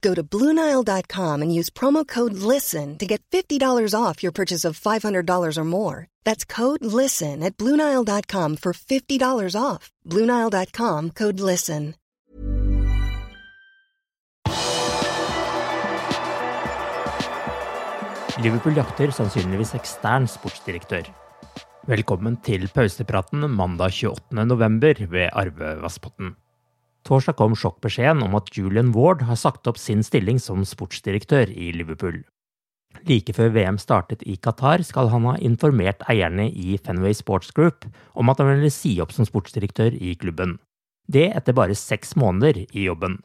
Go to Bluenile.com and use promo code LISTEN to get $50 off your purchase of $500 or more. That's code LISTEN at Bluenile.com for $50 off. Bluenile.com code LISTEN. Liverpool jakter sannsynligvis ekstern sportsdirektør. Velkommen til pausepraten mandag 28. november ved Arve Vassbotn. Torsdag kom sjokkbeskjeden om at Julian Ward har sagt opp sin stilling som sportsdirektør i Liverpool. Like før VM startet i Qatar, skal han ha informert eierne i Fenway Sports Group om at han ville si opp som sportsdirektør i klubben. Det etter bare seks måneder i jobben.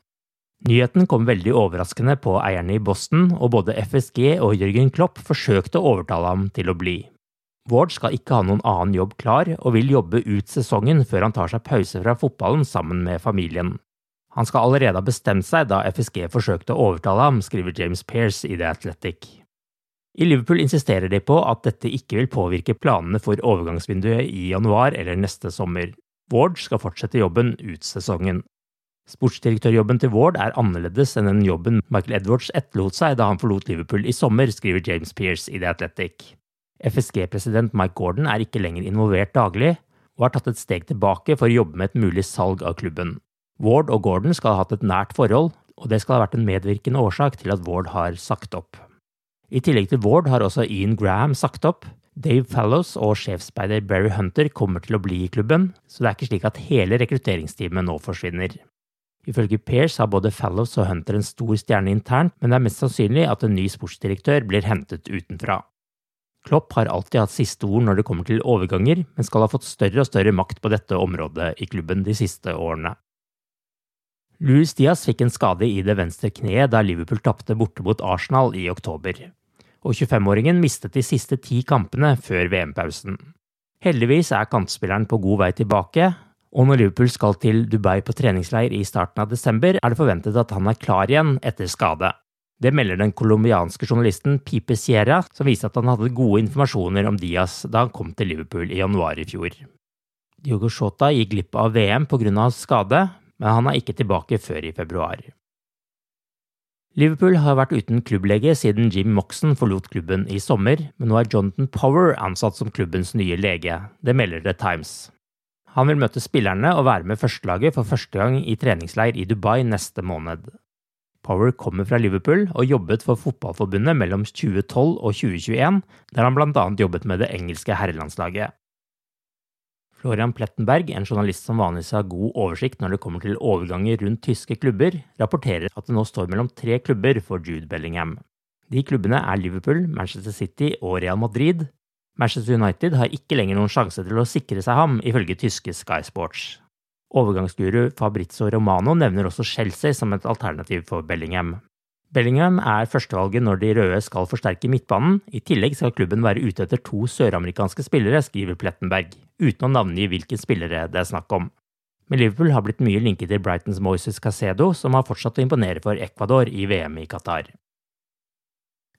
Nyheten kom veldig overraskende på eierne i Boston, og både FSG og Jørgen Klopp forsøkte å overtale ham til å bli. Ward skal ikke ha noen annen jobb klar, og vil jobbe ut sesongen før han tar seg pause fra fotballen sammen med familien. Han skal allerede ha bestemt seg da FSG forsøkte å overtale ham, skriver James Pearce i The Athletic. I Liverpool insisterer de på at dette ikke vil påvirke planene for overgangsvinduet i januar eller neste sommer. Ward skal fortsette jobben ut sesongen. Sportsdirektørjobben til Ward er annerledes enn den jobben Michael Edwards etterlot seg da han forlot Liverpool i sommer, skriver James Pearce i The Athletic. FSG-president Mike Gordon er ikke lenger involvert daglig, og har tatt et steg tilbake for å jobbe med et mulig salg av klubben. Ward og Gordon skal ha hatt et nært forhold, og det skal ha vært en medvirkende årsak til at Ward har sagt opp. I tillegg til Ward har også Ian Graham sagt opp. Dave Fallows og sjefsspeider Barry Hunter kommer til å bli i klubben, så det er ikke slik at hele rekrutteringsteamet nå forsvinner. Ifølge Pears har både Fallows og Hunter en stor stjerne internt, men det er mest sannsynlig at en ny sportsdirektør blir hentet utenfra. Klopp har alltid hatt siste ord når det kommer til overganger, men skal ha fått større og større makt på dette området i klubben de siste årene. Louis Diaz fikk en skade i det venstre kneet da Liverpool tapte borte mot Arsenal i oktober, og 25-åringen mistet de siste ti kampene før VM-pausen. Heldigvis er kantspilleren på god vei tilbake, og når Liverpool skal til Dubai på treningsleir i starten av desember, er det forventet at han er klar igjen etter skade. Det melder den colombianske journalisten Pipe Sierra, som viser at han hadde gode informasjoner om Diaz da han kom til Liverpool i januar i fjor. Diogo Shota gikk glipp av VM pga. skade, men han er ikke tilbake før i februar. Liverpool har vært uten klubblege siden Jim Moxon forlot klubben i sommer, men nå er Jonathan Power ansatt som klubbens nye lege. Det melder The Times. Han vil møte spillerne og være med førstelaget for første gang i treningsleir i Dubai neste måned. Power kommer fra Liverpool og jobbet for Fotballforbundet mellom 2012 og 2021, der han annet jobbet med det engelske herrelandslaget. Florian Plettenberg, en journalist som vanligvis har god oversikt når det kommer til overganger rundt tyske klubber, rapporterer at det nå står mellom tre klubber for Jude Bellingham. De klubbene er Liverpool, Manchester City og Real Madrid, Manchester United har ikke lenger noen sjanse til å sikre seg ham, ifølge tyske Sky Sports. Overgangsguru Fabrizio Romano nevner også Chelsea som et alternativ for Bellingham. Bellingham er førstevalget når de røde skal forsterke midtbanen. I tillegg skal klubben være ute etter to søramerikanske spillere, skriver Plettenberg, uten å navngi hvilke spillere det er snakk om. Men Liverpool har blitt mye linket til Brightons Moises Casedo, som har fortsatt å imponere for Ecuador i VM i Qatar.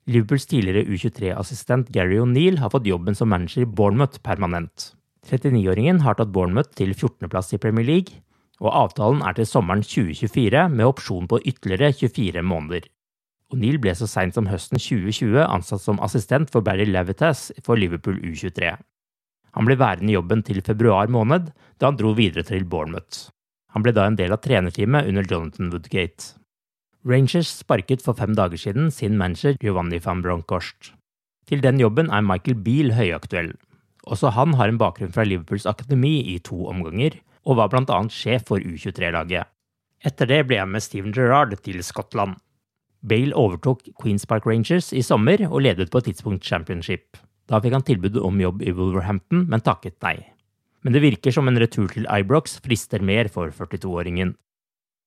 Liverpools tidligere U23-assistent Gary O'Neill har fått jobben som manager i Bournemouth permanent. 39-åringen har tatt Bournemouth til 14.-plass i Premier League, og avtalen er til sommeren 2024 med opsjon på ytterligere 24 måneder. O'Neill ble så seint som høsten 2020 ansatt som assistent for Barry Levitas for Liverpool U23. Han ble værende i jobben til februar måned, da han dro videre til Bournemouth. Han ble da en del av trenerteamet under Jonathan Woodgate. Rangers sparket for fem dager siden sin manager Giovanni van Bronckhorst. Til den jobben er Michael Beale høyaktuell. Også han har en bakgrunn fra Liverpools akademi i to omganger, og var annet sjef for U23-laget. Etter det ble han med Steven Gerrard til Skottland. Bale overtok Queens Park Rangers i sommer og ledet på et tidspunkt Championship. Da fikk han tilbud om jobb i Wolverhampton, men takket nei. Men det virker som en retur til Ibrox frister mer for 42-åringen.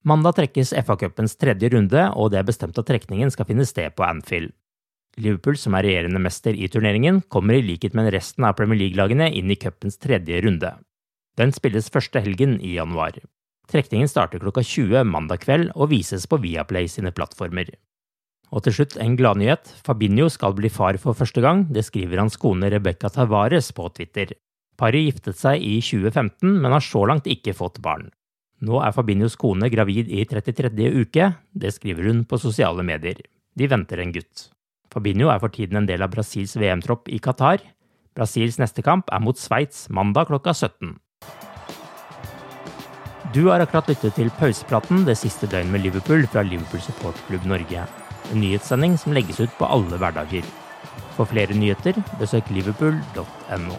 Mandag trekkes FA-cupens tredje runde, og det er bestemt at trekningen skal finne sted på Anfield. Liverpool, som er regjerende mester i turneringen, kommer i likhet med resten av Premier League-lagene inn i cupens tredje runde. Den spilles første helgen i januar. Trekningen starter klokka 20 mandag kveld og vises på Viaplay sine plattformer. Og til slutt en gladnyhet. Fabinho skal bli far for første gang, det skriver hans kone Rebecca Tavares på Twitter. Paret giftet seg i 2015, men har så langt ikke fått barn. Nå er Fabinhos kone gravid i 33. uke, det skriver hun på sosiale medier. De venter en gutt. Fabinho er for tiden en del av Brasils VM-tropp i Qatar. Brasils neste kamp er mot Sveits mandag klokka 17. Du har akkurat lyttet til pausepraten det siste døgnet med Liverpool fra Liverpool Supportklubb Norge. En nyhetssending som legges ut på alle hverdager. For flere nyheter, besøk liverpool.no.